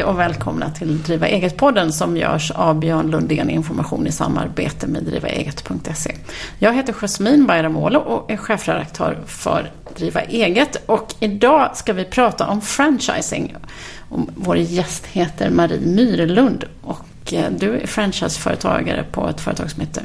Hej och välkomna till Driva Eget-podden som görs av Björn Lundén Information i samarbete med drivaeget.se. Jag heter Jasmine Bayramoglu och är chefredaktör för Driva Eget och idag ska vi prata om franchising. Vår gäst heter Marie Myrlund och eh, du är franchiseföretagare på ett företag som heter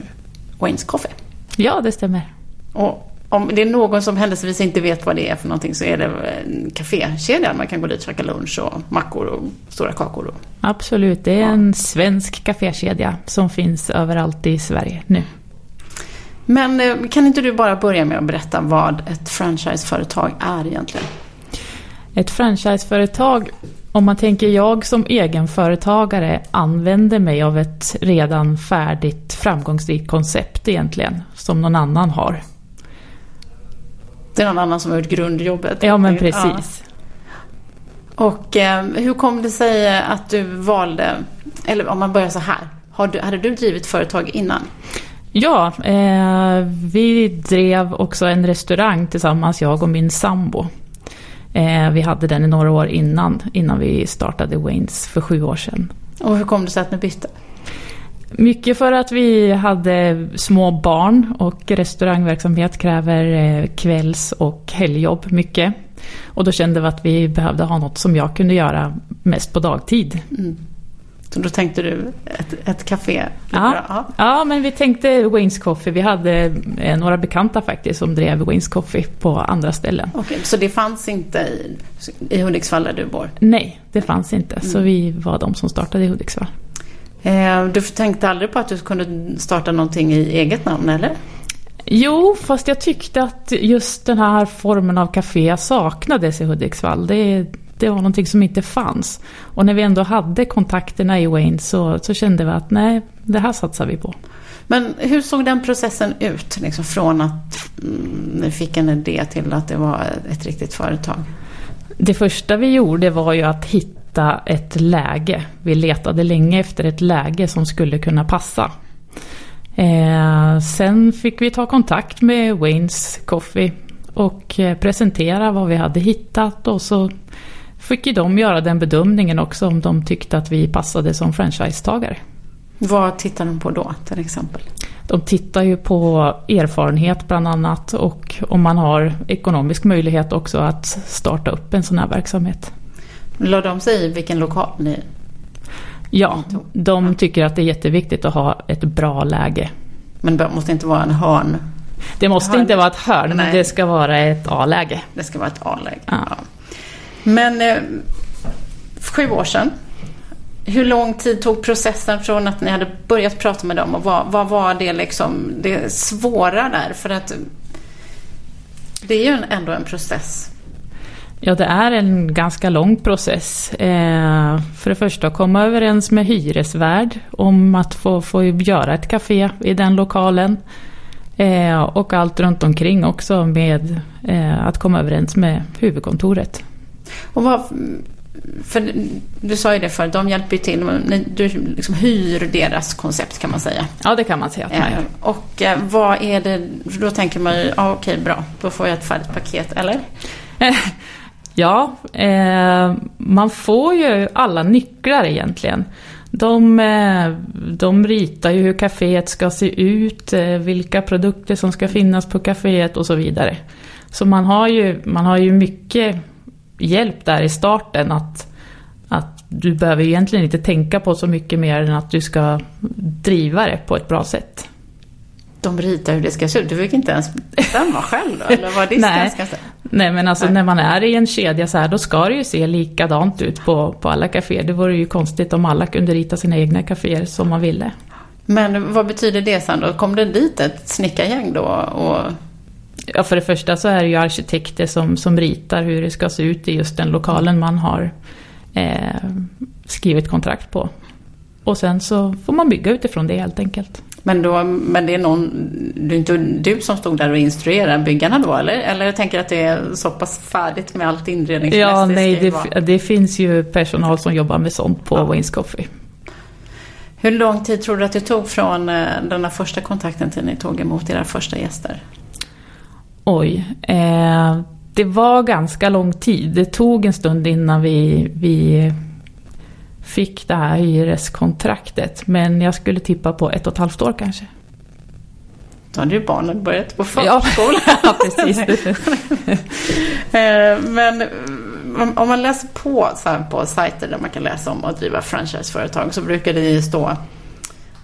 Waynes Coffee. Ja, det stämmer. Och om det är någon som händelsevis inte vet vad det är för någonting så är det en kafékedja. Man kan gå dit och käka lunch och mackor och stora kakor. Absolut, det är ja. en svensk kafékedja som finns överallt i Sverige nu. Men eh, kan inte du bara börja med att berätta vad ett franchiseföretag är egentligen? Ett franchiseföretag, om man tänker jag som egenföretagare använder mig av ett redan färdigt framgångsrikt koncept egentligen, som någon annan har. Det är någon annan som har gjort grundjobbet. Ja, men precis. Ja. Och eh, hur kom det sig att du valde, eller om man börjar så här. Har du, hade du drivit företag innan? Ja, eh, vi drev också en restaurang tillsammans, jag och min sambo. Eh, vi hade den i några år innan, innan vi startade Waynes för sju år sedan. Och hur kom det sig att ni bytte? Mycket för att vi hade små barn och restaurangverksamhet kräver eh, kvälls och helgjobb mycket. Och då kände vi att vi behövde ha något som jag kunde göra mest på dagtid. Mm. Så då tänkte du ett, ett café? Ja, ja. ja, men vi tänkte Waynes Coffee. Vi hade eh, några bekanta faktiskt som drev Waynes Coffee på andra ställen. Okej, så det fanns inte i, i Hudiksvall där du bor? Nej, det fanns inte. Mm. Så vi var de som startade i Hudiksvall. Eh, du tänkte aldrig på att du kunde starta någonting i eget namn, eller? Jo, fast jag tyckte att just den här formen av café saknades i Hudiksvall. Det, det var någonting som inte fanns. Och när vi ändå hade kontakterna i Wayne så, så kände vi att nej, det här satsar vi på. Men hur såg den processen ut? Liksom från att mm, ni fick en idé till att det var ett riktigt företag? Det första vi gjorde var ju att hitta hitta ett läge. Vi letade länge efter ett läge som skulle kunna passa. Eh, sen fick vi ta kontakt med Waynes Coffee och eh, presentera vad vi hade hittat och så fick ju de göra den bedömningen också om de tyckte att vi passade som franchisetagare. Vad tittar de på då till exempel? De tittar ju på erfarenhet bland annat och om man har ekonomisk möjlighet också att starta upp en sån här verksamhet. Lade de sig i vilken lokal ni Ja, de tycker att det är jätteviktigt att ha ett bra läge. Men det måste inte vara en hörn? Det måste hörn. inte vara ett hörn, Nej. men det ska vara ett A-läge. Det ska vara ett A-läge, ja. ja. Men eh, sju år sedan, hur lång tid tog processen från att ni hade börjat prata med dem och vad, vad var det liksom det svåra där? För att det är ju ändå en process Ja, det är en ganska lång process. Eh, för det första att komma överens med hyresvärd om att få, få göra ett café i den lokalen. Eh, och allt runt omkring också med eh, att komma överens med huvudkontoret. Och vad, för du sa ju det förut, de hjälper ju till. Du liksom hyr deras koncept kan man säga. Ja, det kan man säga. Eh, och vad är det, då tänker man ju, ja, okej bra, då får jag ett färdigt paket, eller? Ja, eh, man får ju alla nycklar egentligen. De, eh, de ritar ju hur kaféet ska se ut, eh, vilka produkter som ska finnas på kaféet och så vidare. Så man har ju, man har ju mycket hjälp där i starten att, att du behöver egentligen inte tänka på så mycket mer än att du ska driva det på ett bra sätt de ritar hur det ska se ut. Du fick inte ens bestämma själv då? Eller vad Nej. ska? Nej, men alltså Nej. när man är i en kedja så här, då ska det ju se likadant ut på, på alla kaféer. Det vore ju konstigt om alla kunde rita sina egna kaféer som man ville. Men vad betyder det sen då? Kom det dit ett snickargäng då? Och... Ja, för det första så är det ju arkitekter som, som ritar hur det ska se ut i just den lokalen man har eh, skrivit kontrakt på. Och sen så får man bygga utifrån det helt enkelt. Men, då, men det är någon, det är inte du som stod där och instruerade byggarna då eller? Eller jag tänker att det är så pass färdigt med allt inredningsmässigt? Ja, nej, det, det, finns ju personal som jobbar med sånt på ja. Waynes Coffee. Hur lång tid tror du att det tog från eh, den här första kontakten till ni tog emot era första gäster? Oj, eh, det var ganska lång tid. Det tog en stund innan vi, vi fick det här hyreskontraktet. Men jag skulle tippa på ett och ett halvt år kanske. Då hade ju barnen börjat på förskola. Ja, precis. Eh, men om man läser på så på sajter där man kan läsa om att driva franchiseföretag så brukar det ju stå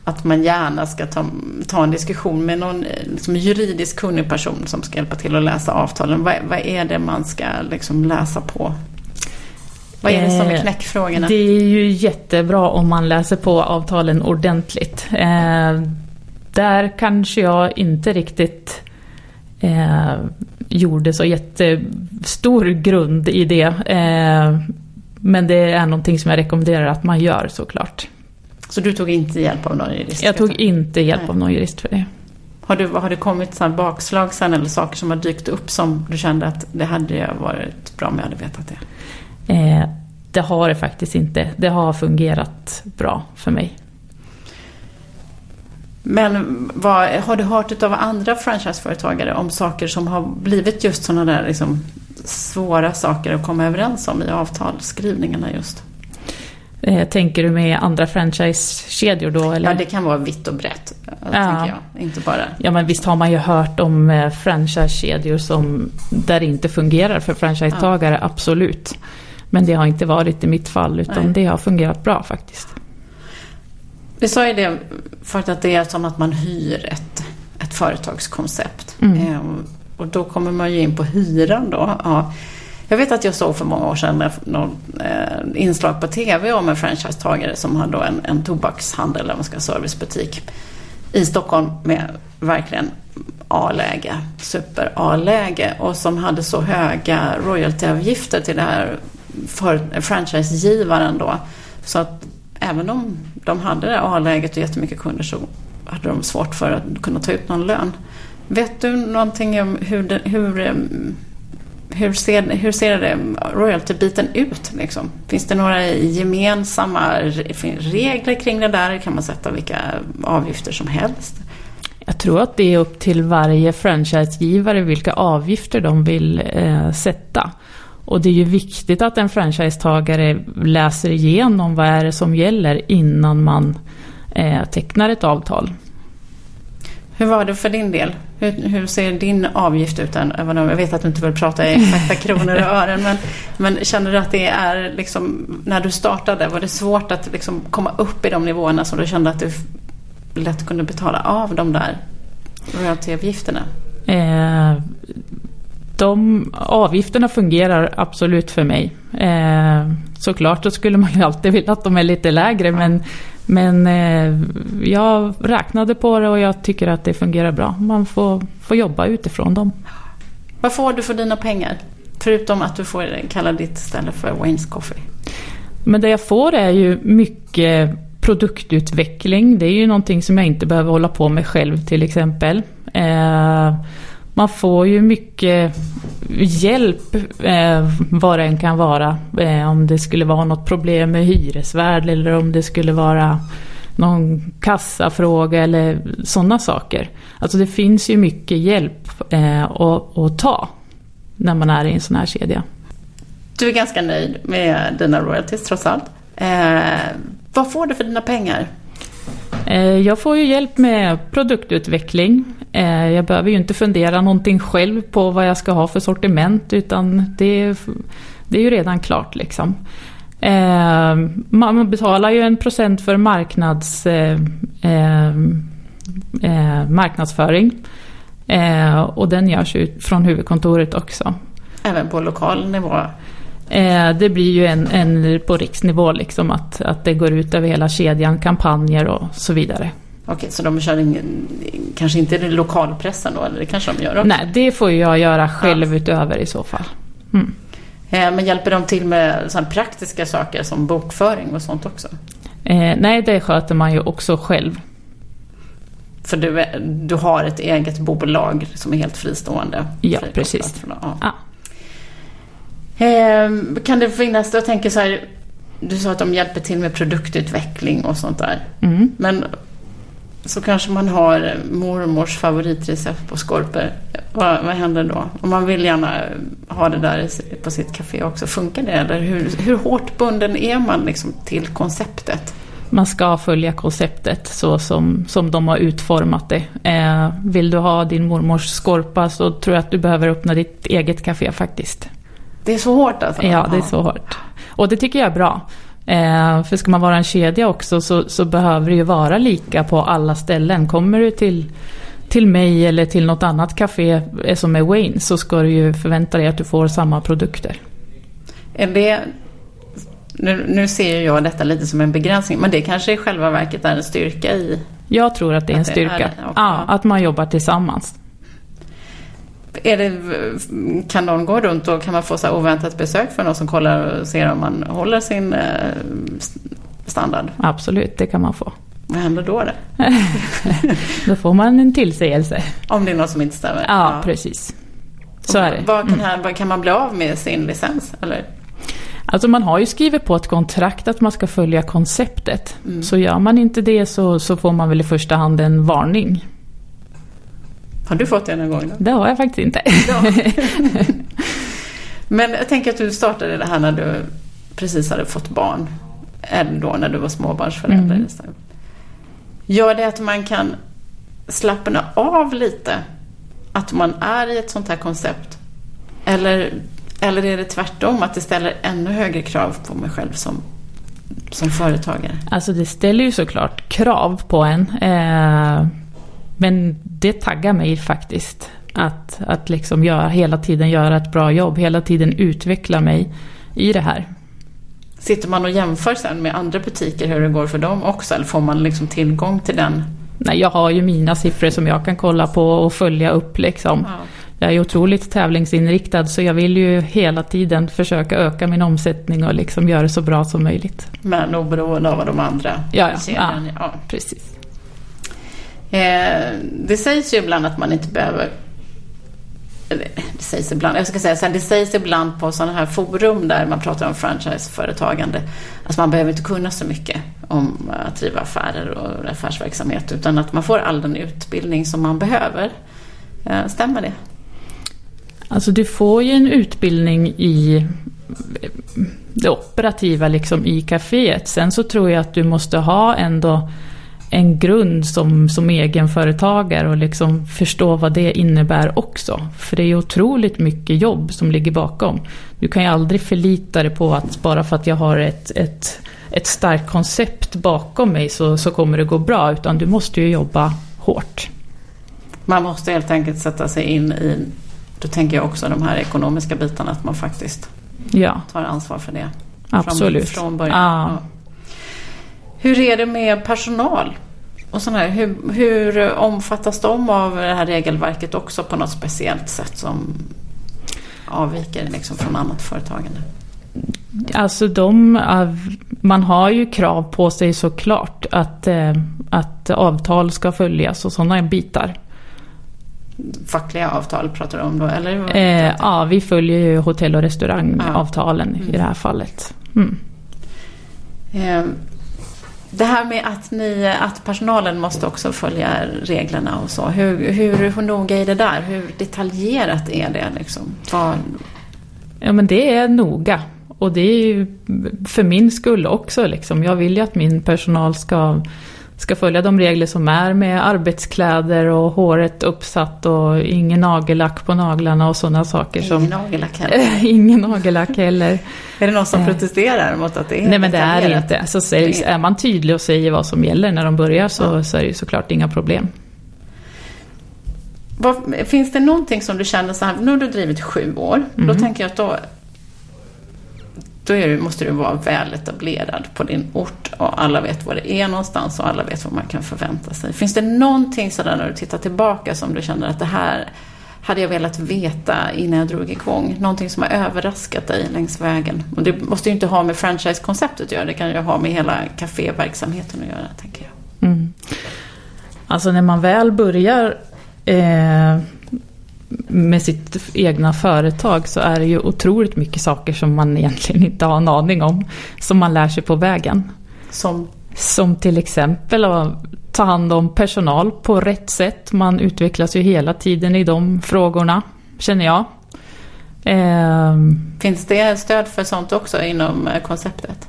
att man gärna ska ta, ta en diskussion med någon liksom, juridiskt kunnig person som ska hjälpa till att läsa avtalen. Vad, vad är det man ska liksom, läsa på? Vad är det som är eh, knäckfrågorna? Det är ju jättebra om man läser på avtalen ordentligt. Eh, där kanske jag inte riktigt eh, gjorde så jättestor grund i det. Men det är någonting som jag rekommenderar att man gör såklart. Så du tog inte hjälp av någon jurist? Jag tog inte hjälp Nej. av någon jurist för det. Har, du, har det kommit så bakslag sen eller saker som har dykt upp som du kände att det hade varit bra om jag hade vetat det? Eh, det har det faktiskt inte. Det har fungerat bra för mig. Men vad, har du hört av andra franchiseföretagare om saker som har blivit just sådana där liksom, svåra saker att komma överens om i avtalsskrivningarna just? Eh, tänker du med andra franchisekedjor då? Eller? Ja, det kan vara vitt och brett. Ja. Jag. Inte bara... Ja, men visst har man ju hört om eh, franchisekedjor som, där det inte fungerar för franchisetagare, ja. absolut. Men det har inte varit i mitt fall, utan Nej. det har fungerat bra faktiskt. Vi sa ju det förut att det är som att man hyr ett, ett företagskoncept. Mm. Ehm, och då kommer man ju in på hyran då. Ja. Jag vet att jag såg för många år sedan något eh, inslag på TV om en franchisetagare som hade en, en tobakshandel, eller man ska servicebutik i Stockholm med verkligen A-läge, super-A-läge och som hade så höga royaltyavgifter till det här för franchisegivaren då. Så att även om de hade det A-läget och jättemycket kunder så hade de svårt för att kunna ta ut någon lön. Vet du någonting om hur, det, hur, eh, hur, ser, hur ser royalty-biten ut? Liksom? Finns det några gemensamma regler kring det där? Kan man sätta vilka avgifter som helst? Jag tror att det är upp till varje franchisegivare vilka avgifter de vill eh, sätta. Och det är ju viktigt att en franchisetagare läser igenom vad är det som gäller innan man eh, tecknar ett avtal. Hur var det för din del? Hur, hur ser din avgift ut? Jag vet att du inte vill prata i exakta kronor och ören. Men, men känner du att det är, liksom, när du startade, var det svårt att liksom komma upp i de nivåerna som du kände att du lätt kunde betala av de där royaltyavgifterna? Eh, de avgifterna fungerar absolut för mig. Eh, såklart så skulle man ju alltid vilja att de är lite lägre men, men eh, jag räknade på det och jag tycker att det fungerar bra. Man får, får jobba utifrån dem. Vad får du för dina pengar? Förutom att du får kalla ditt ställe för Wayne's Coffee. Men det jag får är ju mycket produktutveckling. Det är ju någonting som jag inte behöver hålla på med själv till exempel. Eh, man får ju mycket hjälp eh, vad det än kan vara. Eh, om det skulle vara något problem med hyresvärd eller om det skulle vara någon kassafråga eller sådana saker. Alltså det finns ju mycket hjälp eh, att, att ta när man är i en sån här kedja. Du är ganska nöjd med dina royalties trots allt. Eh, vad får du för dina pengar? Eh, jag får ju hjälp med produktutveckling. Eh, jag behöver ju inte fundera någonting själv på vad jag ska ha för sortiment utan det, det är ju redan klart liksom. Eh, man betalar ju en procent för marknads, marknadsföring. Och den görs ju från huvudkontoret också. Även på lokal nivå? Eh, det blir ju en, en på riksnivå liksom att, att det går ut över hela kedjan, kampanjer och så vidare. Okej, så de kör ingen, kanske inte lokalpressen då, eller det kanske de gör också? Nej, det får jag göra själv ja. utöver i så fall. Mm. Eh, men hjälper de till med sådana praktiska saker som bokföring och sånt också? Eh, nej, det sköter man ju också själv. För du, du har ett eget bolag som är helt fristående? Ja, precis. Ja. Ja. Eh, kan det finnas, jag tänker så här, du sa att de hjälper till med produktutveckling och sånt där. Mm. Men så kanske man har mormors favoritrecept på skorpor. Vad, vad händer då? Om man vill gärna ha det där på sitt café också, funkar det? Eller hur, hur hårt bunden är man liksom till konceptet? Man ska följa konceptet så som, som de har utformat det. Eh, vill du ha din mormors skorpa så tror jag att du behöver öppna ditt eget café faktiskt. Det är så hårt alltså? Ja, det är så hårt. Och det tycker jag är bra. Eh, för ska man vara en kedja också så, så, behöver det ju vara lika på alla ställen. Kommer du till, till mig eller till något annat café eh, som är Wayne så ska du ju förvänta dig att du får samma produkter. Är det, nu, nu ser jag detta lite som en begränsning men det kanske i själva verket är en styrka i... Jag tror att det är en styrka. Är ja, att man jobbar tillsammans. Är det, kan någon gå runt och kan man få så oväntat besök för någon som kollar och ser om man håller sin eh, standard? Absolut, det kan man få. Vad händer då? Det? då får man en tillsägelse. Om det är något som inte stämmer? Ja, ja. precis. Så och är det. Vad kan, mm. kan man bli av med sin licens? Eller? Alltså man har ju skrivit på ett kontrakt att man ska följa konceptet. Mm. Så gör man inte det så, så får man väl i första hand en varning. Har du fått det någon gång? Då? Det har jag faktiskt inte. Ja. Men jag tänker att du startade det här när du precis hade fått barn. Eller då när du var småbarnsförälder. Mm. Gör det att man kan slappna av lite? Att man är i ett sånt här koncept? Eller, eller är det tvärtom, att det ställer ännu högre krav på mig själv som, som företagare? Alltså det ställer ju såklart krav på en. Eh, men det taggar mig faktiskt. Att, att liksom göra, hela tiden göra ett bra jobb, hela tiden utveckla mig i det här. Sitter man och jämför sen med andra butiker hur det går för dem också? Eller får man liksom tillgång till den? Nej, jag har ju mina siffror som jag kan kolla på och följa upp liksom. Ja. Jag är otroligt tävlingsinriktad så jag vill ju hela tiden försöka öka min omsättning och liksom göra det så bra som möjligt. Men oberoende av vad de andra ja, ja, ja, ja, precis. Eh, det sägs ju ibland att man inte behöver det sägs ibland, jag ska säga så här, det sägs ibland på sådana här forum där man pratar om franchiseföretagande. Alltså man behöver inte kunna så mycket om eh, att driva affärer och affärsverksamhet utan att man får all den utbildning som man behöver. Eh, stämmer det? Alltså du får ju en utbildning i eh, det operativa liksom i kaféet. Sen så tror jag att du måste ha ändå en grund som, som egenföretagare och liksom förstå vad det innebär också. För det är otroligt mycket jobb som ligger bakom. Du kan ju aldrig förlita dig på att bara för att jag har ett, ett, ett starkt koncept bakom mig så, så kommer det gå bra. Utan du måste ju jobba hårt. Man måste helt enkelt sätta sig in i, då tänker jag också de här ekonomiska bitarna, att man faktiskt ja. tar ansvar för det. Absolut. Från, från början. Ja. Hur är det med personal? Och sån här, hur, hur omfattas de av det här regelverket också på något speciellt sätt som avviker liksom från annat företagande? Alltså de, man har ju krav på sig såklart att, eh, att avtal ska följas och sådana bitar. Fackliga avtal pratar du om då eller? Eh, ja, vi följer ju hotell och restaurangavtalen ja. mm. i det här fallet. Mm. Eh, det här med att, ni, att personalen måste också följa reglerna och så. Hur, hur, hur noga är det där? Hur detaljerat är det? Liksom? Var... Ja men det är noga. Och det är ju för min skull också. Liksom. Jag vill ju att min personal ska ska följa de regler som är med arbetskläder och håret uppsatt och ingen nagellack på naglarna och sådana saker. Ingen som, nagellack heller. ingen nagellack heller. är det någon som eh. protesterar mot att det är Nej men det är det inte. Alltså, så är man tydlig och säger vad som gäller när de börjar så, ja. så är det ju såklart inga problem. Vad, finns det någonting som du känner så här, nu har du drivit sju år, mm. då tänker jag att då då är, måste du vara väletablerad på din ort och alla vet var det är någonstans och alla vet vad man kan förvänta sig. Finns det någonting sådär när du tittar tillbaka som du känner att det här hade jag velat veta innan jag drog igång? Någonting som har överraskat dig längs vägen? Och det måste ju inte ha med franchisekonceptet att göra, det kan ju ha med hela kaféverksamheten att göra, tänker jag. Mm. Alltså när man väl börjar eh med sitt egna företag så är det ju otroligt mycket saker som man egentligen inte har en aning om. Som man lär sig på vägen. Som? Som till exempel ta hand om personal på rätt sätt. Man utvecklas ju hela tiden i de frågorna, känner jag. Eh, Finns det stöd för sånt också inom eh, konceptet?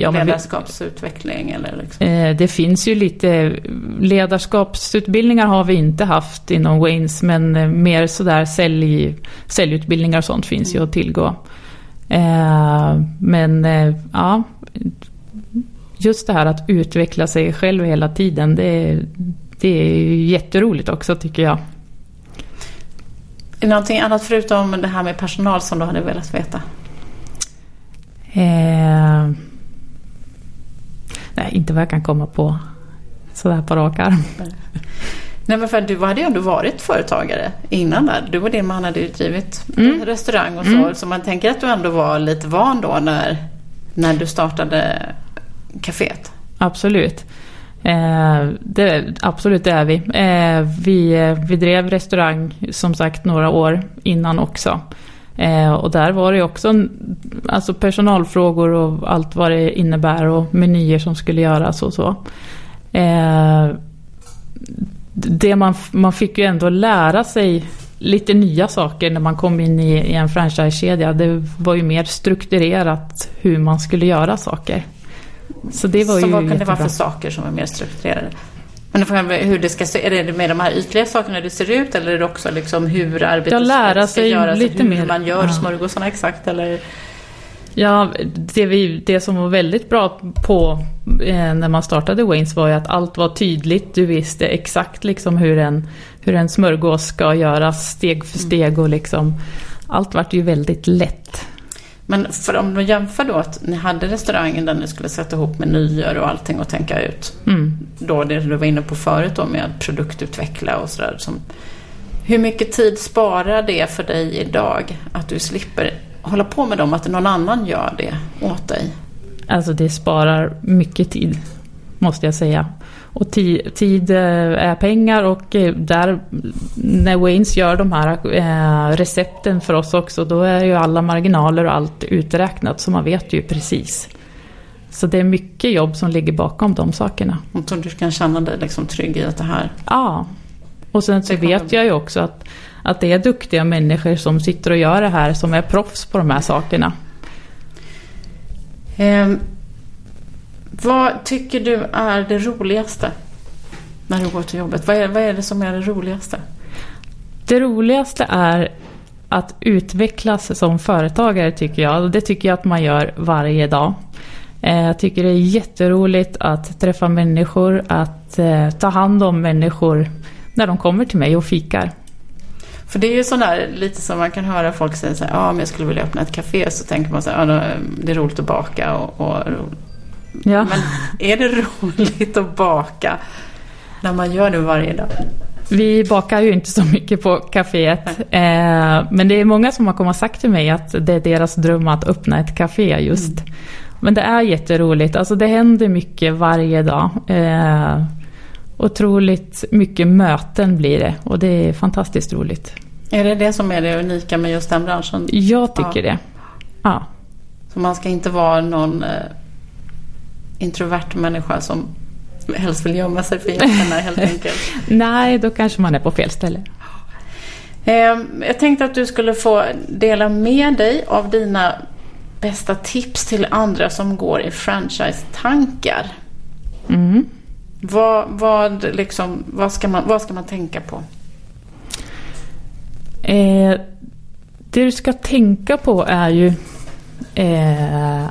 Ja, Ledarskapsutveckling eller liksom. eh, Det finns ju lite ledarskapsutbildningar har vi inte haft inom Waynes men eh, mer sådär sälj, säljutbildningar och sånt finns ju att tillgå. Eh, men eh, ja, just det här att utveckla sig själv hela tiden det, det är jätteroligt också tycker jag. Någonting annat förutom det här med personal som du hade velat veta? Eh, nej, inte vad jag kan komma på sådär på rak arm. Nej men för du hade ju ändå varit företagare innan där. Du och din man hade ju drivit mm. restaurang och så. Mm. Så man tänker att du ändå var lite van då när, när du startade kaféet. Absolut. Eh, det, absolut, det är vi. Eh, vi. Vi drev restaurang som sagt några år innan också. Eh, och där var det också alltså personalfrågor och allt vad det innebär och menyer som skulle göras och så. Eh, det man, man fick ju ändå lära sig lite nya saker när man kom in i, i en franchisekedja. Det var ju mer strukturerat hur man skulle göra saker. Så det var så ju vad kan det vara för saker som är mer strukturerade? Men hur det ska se, är det med de här ytliga sakerna det ser ut eller är det också liksom hur arbetet lära ska, sig göras? Lite hur mer. man gör ja. smörgåsarna exakt eller? Ja, det, vi, det som var väldigt bra på eh, när man startade Waynes var ju att allt var tydligt. Du visste exakt liksom hur en, hur en smörgås ska göras steg för steg och liksom allt vart ju väldigt lätt. Men för om du jämför då att ni hade restaurangen där ni skulle sätta ihop menyer och allting och tänka ut. Mm. Då det du var inne på förut då med att produktutveckla och sådär. Hur mycket tid sparar det för dig idag? Att du slipper hålla på med dem, att någon annan gör det åt dig? Alltså det sparar mycket tid, måste jag säga. Och tid, eh, är pengar och eh, där när Waynes gör de här eh, recepten för oss också då är ju alla marginaler och allt uträknat så man vet ju precis. Så det är mycket jobb som ligger bakom de sakerna. Och så du kan känna dig liksom trygg i att det här... Ja. Och sen så vet jag ju också att, att det är duktiga människor som sitter och gör det här som är proffs på de här sakerna. Um. Vad tycker du är det roligaste när du går till jobbet? Vad är, vad är det som är det roligaste? Det roligaste är att utvecklas som företagare tycker jag. Det tycker jag att man gör varje dag. Eh, jag tycker det är jätteroligt att träffa människor, att eh, ta hand om människor när de kommer till mig och fikar. För det är ju sådär lite som man kan höra folk säga så här, ja men jag skulle vilja öppna ett café. Så tänker man så här, ja, det är roligt att baka och, och Ja. Men är det roligt att baka när man gör det varje dag? Vi bakar ju inte så mycket på kaféet. Eh, men det är många som har kommit och sagt till mig att det är deras dröm att öppna ett café just. Mm. Men det är jätteroligt. Alltså det händer mycket varje dag. Eh, otroligt mycket möten blir det och det är fantastiskt roligt. Är det det som är det unika med just den branschen? Jag tycker ja. det. Ja. Så man ska inte vara någon eh, introvert människa som helst vill gömma sig för gästerna helt enkelt. Nej, då kanske man är på fel ställe. Ehm, jag tänkte att du skulle få dela med dig av dina bästa tips till andra som går i franchise-tankar. Mm. Vad, vad, liksom, vad, ska man, vad ska man tänka på? Eh, det du ska tänka på är ju eh,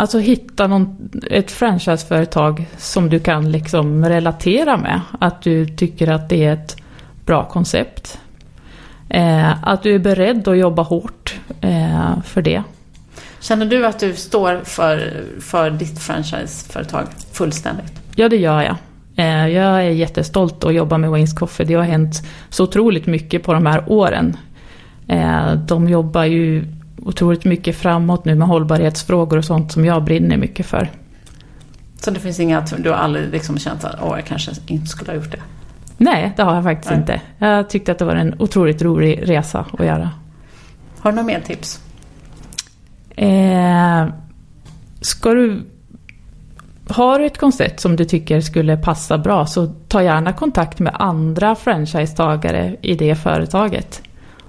Alltså hitta någon, ett franchiseföretag som du kan liksom relatera med. Att du tycker att det är ett bra koncept. Eh, att du är beredd att jobba hårt eh, för det. Känner du att du står för, för ditt franchiseföretag fullständigt? Ja, det gör jag. Eh, jag är jättestolt att jobba med Waynes Coffee. Det har hänt så otroligt mycket på de här åren. Eh, de jobbar ju otroligt mycket framåt nu med hållbarhetsfrågor och sånt som jag brinner mycket för. Så det finns inga, du har aldrig liksom känt att åh, jag kanske inte skulle ha gjort det? Nej, det har jag faktiskt Nej. inte. Jag tyckte att det var en otroligt rolig resa att göra. Har du några mer tips? Eh, ska du har du ett koncept som du tycker skulle passa bra så ta gärna kontakt med andra franchisetagare i det företaget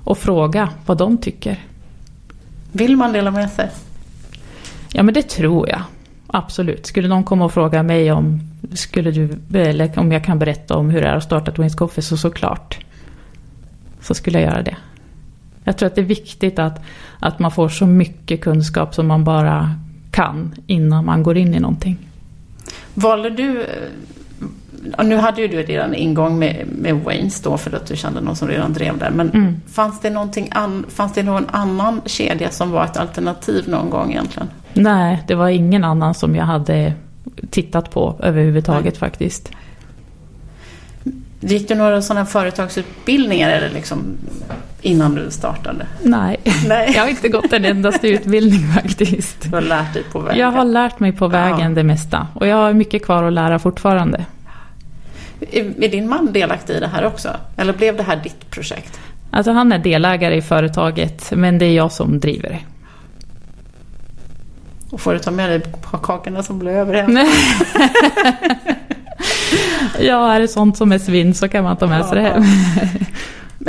och fråga vad de tycker. Vill man dela med sig? Ja men det tror jag. Absolut. Skulle någon komma och fråga mig om, skulle du, eller om jag kan berätta om hur det är att starta Twins Coffee så såklart. Så skulle jag göra det. Jag tror att det är viktigt att, att man får så mycket kunskap som man bara kan innan man går in i någonting. Valde du, nu hade ju du redan ingång med, med Waynes då för att du kände någon som redan drev där. Men mm. fanns, det an, fanns det någon annan kedja som var ett alternativ någon gång egentligen? Nej, det var ingen annan som jag hade tittat på överhuvudtaget Nej. faktiskt. Gick du några sådana företagsutbildningar eller liksom innan du startade? Nej, Nej. jag har inte gått en endaste utbildning faktiskt. Du har lärt dig på vägen? Jag har lärt mig på vägen ja. det mesta. Och jag har mycket kvar att lära fortfarande. Är din man delaktig i det här också? Eller blev det här ditt projekt? Alltså han är delägare i företaget, men det är jag som driver det. Och får du ta med dig kakorna som blir över hem? ja, är det sånt som är svinn så kan man ta med sig det hem.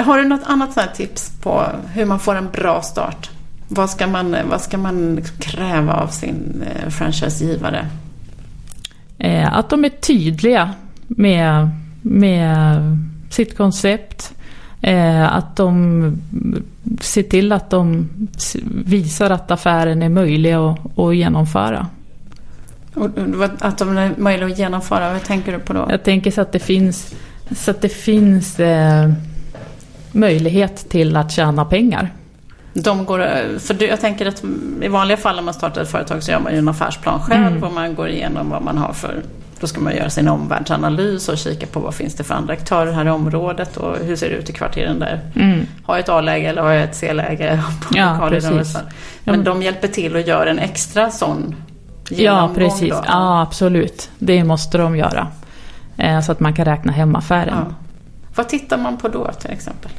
Har du något annat sånt tips på hur man får en bra start? Vad ska man, vad ska man liksom kräva av sin eh, franchisegivare? Eh, att de är tydliga med, med sitt koncept. Eh, att de ser till att de visar att affären är möjlig att, att genomföra. Och att de är möjliga att genomföra, vad tänker du på då? Jag tänker så att det finns, så att det finns eh, möjlighet till att tjäna pengar. De går, för jag tänker att i vanliga fall när man startar ett företag så gör man ju en affärsplan själv mm. och man går igenom vad man har för då ska man göra sin omvärldsanalys och kika på vad finns det för andra aktörer här i området och hur ser det ut i kvarteren där. Mm. Har jag ett A-läge eller har jag ett C-läge? Ja, precis. Men de hjälper till och gör en extra sån Ja, precis. Då. Ja, absolut. Det måste de göra. Eh, så att man kan räkna hem affären. Ja. Vad tittar man på då till exempel?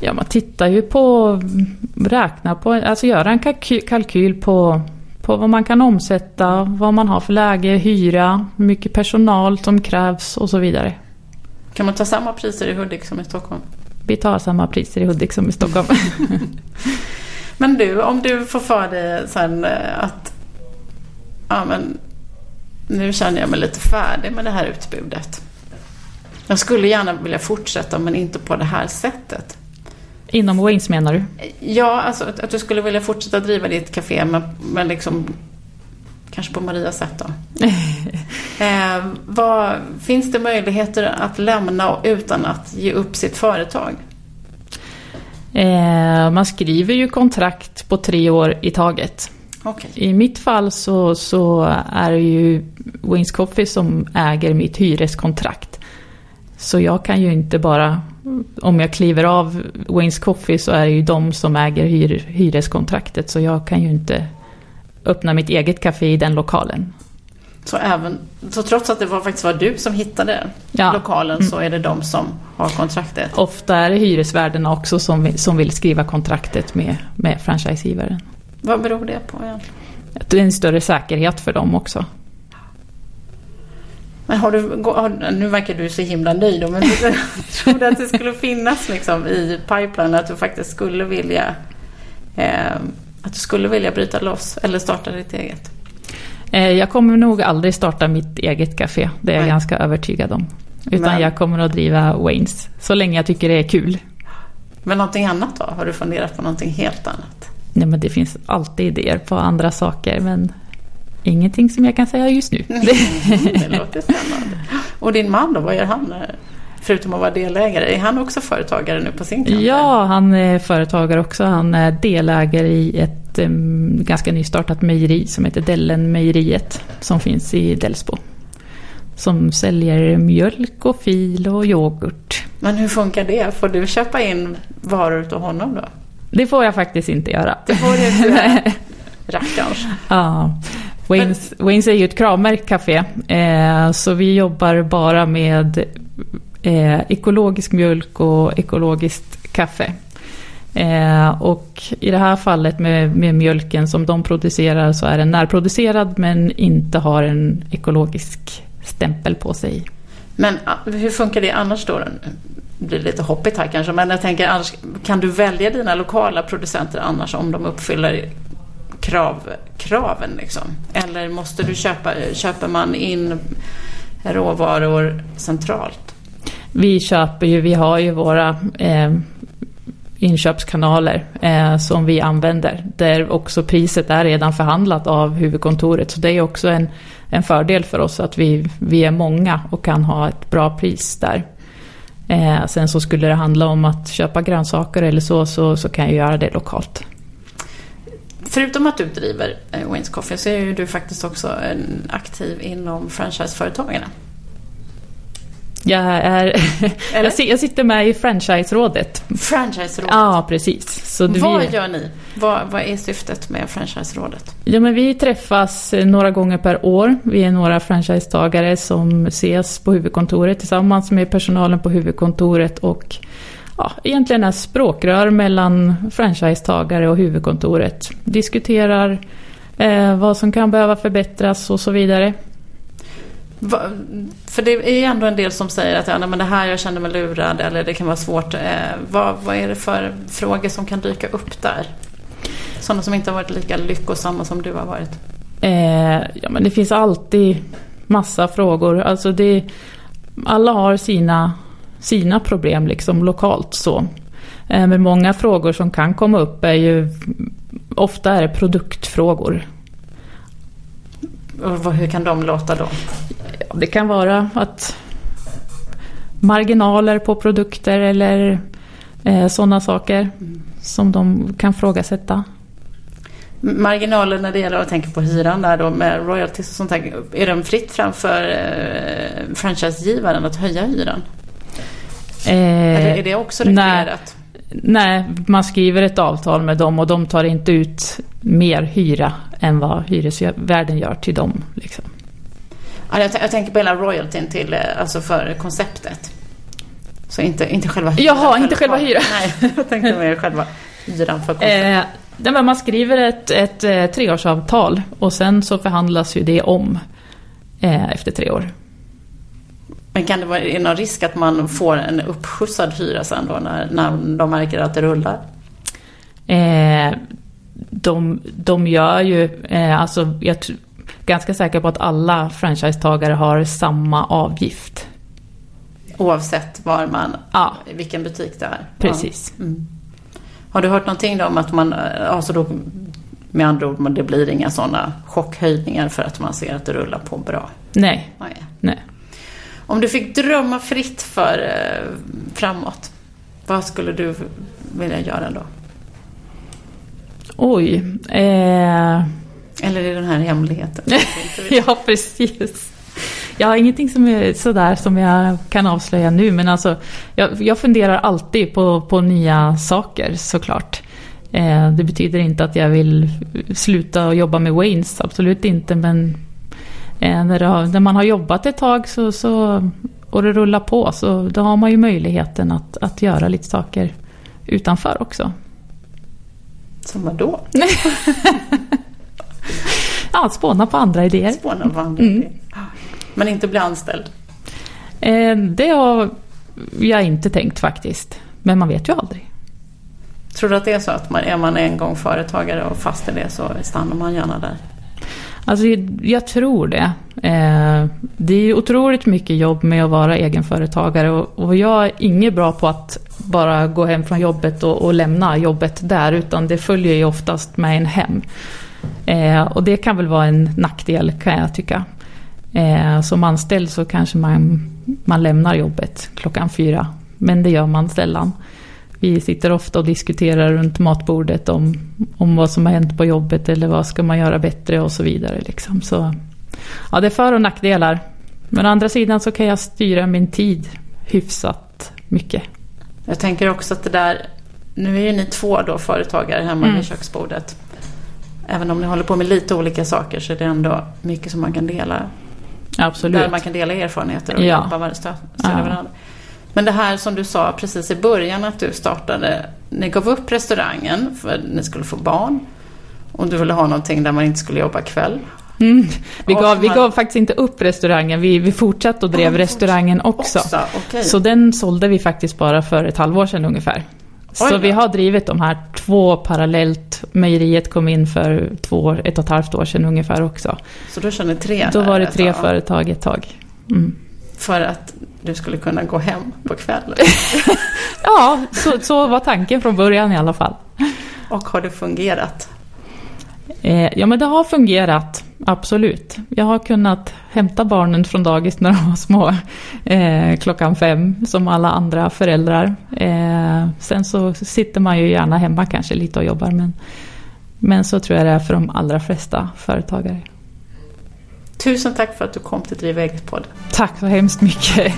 Ja, man tittar ju på, räkna på, alltså göra en kalkyl på, på vad man kan omsätta, vad man har för läge, hyra, hur mycket personal som krävs och så vidare. Kan man ta samma priser i Hudik som i Stockholm? Vi tar samma priser i Hudik som i Stockholm. men du, om du får för dig sen eh, att ja, men, nu känner jag mig lite färdig med det här utbudet. Jag skulle gärna vilja fortsätta men inte på det här sättet. Inom Waynes menar du? Ja, alltså att, att du skulle vilja fortsätta driva ditt café men, men liksom Kanske på Marias sätt då. eh, vad, finns det möjligheter att lämna utan att ge upp sitt företag? Eh, man skriver ju kontrakt på tre år i taget. Okay. I mitt fall så, så är det ju Waynes Coffee som äger mitt hyreskontrakt. Så jag kan ju inte bara, om jag kliver av Waynes Coffee så är det ju de som äger hyr, hyreskontraktet. Så jag kan ju inte öppna mitt eget café i den lokalen. Så, även, så trots att det var, faktiskt var du som hittade ja. lokalen mm. så är det de som har kontraktet? Ofta är det hyresvärdarna också som, som vill skriva kontraktet med, med franchisegivaren. Vad beror det på egentligen? Det är en större säkerhet för dem också. Men har du, har, nu verkar du så himla nöjd men tror du att det skulle finnas liksom i pipeline att du faktiskt skulle vilja eh, att du skulle vilja bryta loss eller starta ditt eget? Eh, jag kommer nog aldrig starta mitt eget café, det är jag Nej. ganska övertygad om. Utan men, jag kommer att driva Waynes, så länge jag tycker det är kul. Men någonting annat då? Har du funderat på någonting helt annat? Nej men det finns alltid idéer på andra saker men ingenting som jag kan säga just nu. det låter spännande. Och din man då, vad gör han? Förutom att vara delägare, är han också företagare nu på sin kant? Ja, han är företagare också. Han är delägare i ett um, ganska nystartat mejeri som heter Dellenmejeriet som finns i Delsbo. Som säljer mjölk och fil och yoghurt. Men hur funkar det? Får du köpa in varor av honom då? Det får jag faktiskt inte göra. Det får du inte göra. Rackarns. Ja. Waynes, Waynes är ju ett kravmärkt café. Eh, så vi jobbar bara med eh, ekologisk mjölk och ekologiskt kaffe. Eh, och i det här fallet med, med mjölken som de producerar så är den närproducerad men inte har en ekologisk stämpel på sig. Men ah, hur funkar det annars då? Det blir lite hoppigt här kanske, men jag tänker annars kan du välja dina lokala producenter annars om de uppfyller krav, kraven liksom? Eller måste du köpa, köper man in råvaror centralt? Vi köper ju, vi har ju våra eh, inköpskanaler eh, som vi använder. Där också priset är redan förhandlat av huvudkontoret. Så det är också en, en fördel för oss att vi, vi är många och kan ha ett bra pris där. Eh, sen så skulle det handla om att köpa grönsaker eller så, så, så kan jag göra det lokalt. Förutom att du driver eh, Wins Coffee så är ju du faktiskt också en aktiv inom franchiseföretagen. Jag, är, jag sitter med i franchiserådet. Franchiserådet? Ja, precis. Så vad vi, gör ni? Vad, vad är syftet med franchiserådet? Ja, men vi träffas några gånger per år. Vi är några franchisetagare som ses på huvudkontoret tillsammans med personalen på huvudkontoret och ja, egentligen är språkrör mellan franchisetagare och huvudkontoret. Diskuterar eh, vad som kan behöva förbättras och så vidare. För det är ju ändå en del som säger att ja, men det här jag känner mig lurad eller det kan vara svårt. Eh, vad, vad är det för frågor som kan dyka upp där? Sådana som inte har varit lika lyckosamma som du har varit? Eh, ja, men det finns alltid massa frågor. Alltså det, alla har sina, sina problem liksom lokalt så. Eh, men många frågor som kan komma upp är ju ofta är det produktfrågor. Och hur kan de låta då? Det kan vara att marginaler på produkter eller eh, sådana saker som de kan frågasätta. Marginaler när det gäller att tänka på hyran där då med royalties och sånt där. Är de fritt framför eh, franchisegivaren att höja hyran? Eh, Eller är det också reglerat? Nej, man skriver ett avtal med dem och de tar inte ut mer hyra än vad hyresvärden gör till dem. Liksom. Ja, jag, jag, tänker på hela royaltyn till, eh, alltså för konceptet. Så inte, inte själva hyran. Jaha, inte själva hyran. Nej, jag tänkte mer själva hyran för konceptet. Eh, man skriver ett, ett, ett eh, treårsavtal och sen så förhandlas ju det om eh, efter tre år. Men kan det vara är någon risk att man får en uppskjutsad hyra sen då när, när de märker att det rullar? Eh, de, de gör ju, eh, alltså jag ganska säker på att alla franchisetagare har samma avgift. Oavsett var man, ja. vilken butik det är? Precis. Ja. Mm. Har du hört någonting då om att man, alltså då, med andra ord, det blir inga sådana chockhöjningar för att man ser att det rullar på bra? Nej. Nej. Nej. Om du fick drömma fritt för eh, framåt, vad skulle du vilja göra då? Oj. Eh... Eller är det den här hemligheten? ja, precis. Jag har ingenting som är sådär som jag kan avslöja nu, men alltså jag, jag funderar alltid på, på nya saker såklart. Eh, det betyder inte att jag vill sluta jobba med Waynes, absolut inte, men Eh, när, har, när, man har jobbat ett tag så, så, och det rullar på så då har man ju möjligheten att, att göra lite saker utanför också. Som vadå? ja, spåna på andra idéer. Spåna på andra mm. idéer. Men inte bli anställd? Eh, det har jag inte tänkt faktiskt. Men man vet ju aldrig. Tror du att det är så att man, är man en gång företagare och fast i det så stannar man gärna där? Alltså, jag tror det. Eh, det är otroligt mycket jobb med att vara egenföretagare och, jag är inget bra på att bara gå hem från jobbet och, och lämna jobbet där utan det följer ju oftast med en hem. Eh, och det kan väl vara en nackdel kan jag tycka. Eh, som anställd så kanske man, man lämnar jobbet klockan fyra men det gör man sällan. Vi sitter ofta och diskuterar runt matbordet om, om vad som har hänt på jobbet eller vad ska man göra bättre och så vidare. Liksom. Så, ja, det är för och nackdelar. Men å andra sidan så kan jag styra min tid hyfsat mycket. Jag tänker också att det där, nu är ju ni två då företagare hemma mm. vid köksbordet. Även om ni håller på med lite olika saker så är det ändå mycket som man kan dela. Absolut. Där man kan dela erfarenheter och ja. stöd, stöd ja. varandra. Men det här som du sa precis i början att du startade ni gav upp restaurangen för att ni skulle få barn. Och du ville ha någonting där man inte skulle jobba kväll. Mm. Vi, gav, vi gav faktiskt inte upp restaurangen, vi, vi fortsatte och drev Ja, restaurangen också. Också, okej. Så den sålde vi faktiskt bara för ett halvår sedan ungefär. Så då. vi har drivit de här två parallellt. Mejeriet kom in för två, år- ett och ett halvt år sedan ungefär också. Så då ni tre Då var det ett tre tag. företag ett tag. Mm. För att du skulle kunna gå hem på kvällen. Ja, så, så var tanken från början i alla fall. Och har det fungerat? Eh, ja, men det har fungerat, absolut. Jag har kunnat hämta barnen från dagis när de var små eh, klockan fem, som alla andra föräldrar. Eh, sen så sitter man ju gärna hemma kanske lite och jobbar, men, men så tror jag det är för de allra flesta företagare. Tusen tack för att du kom till Driva eget-podd. Tack så hemskt mycket.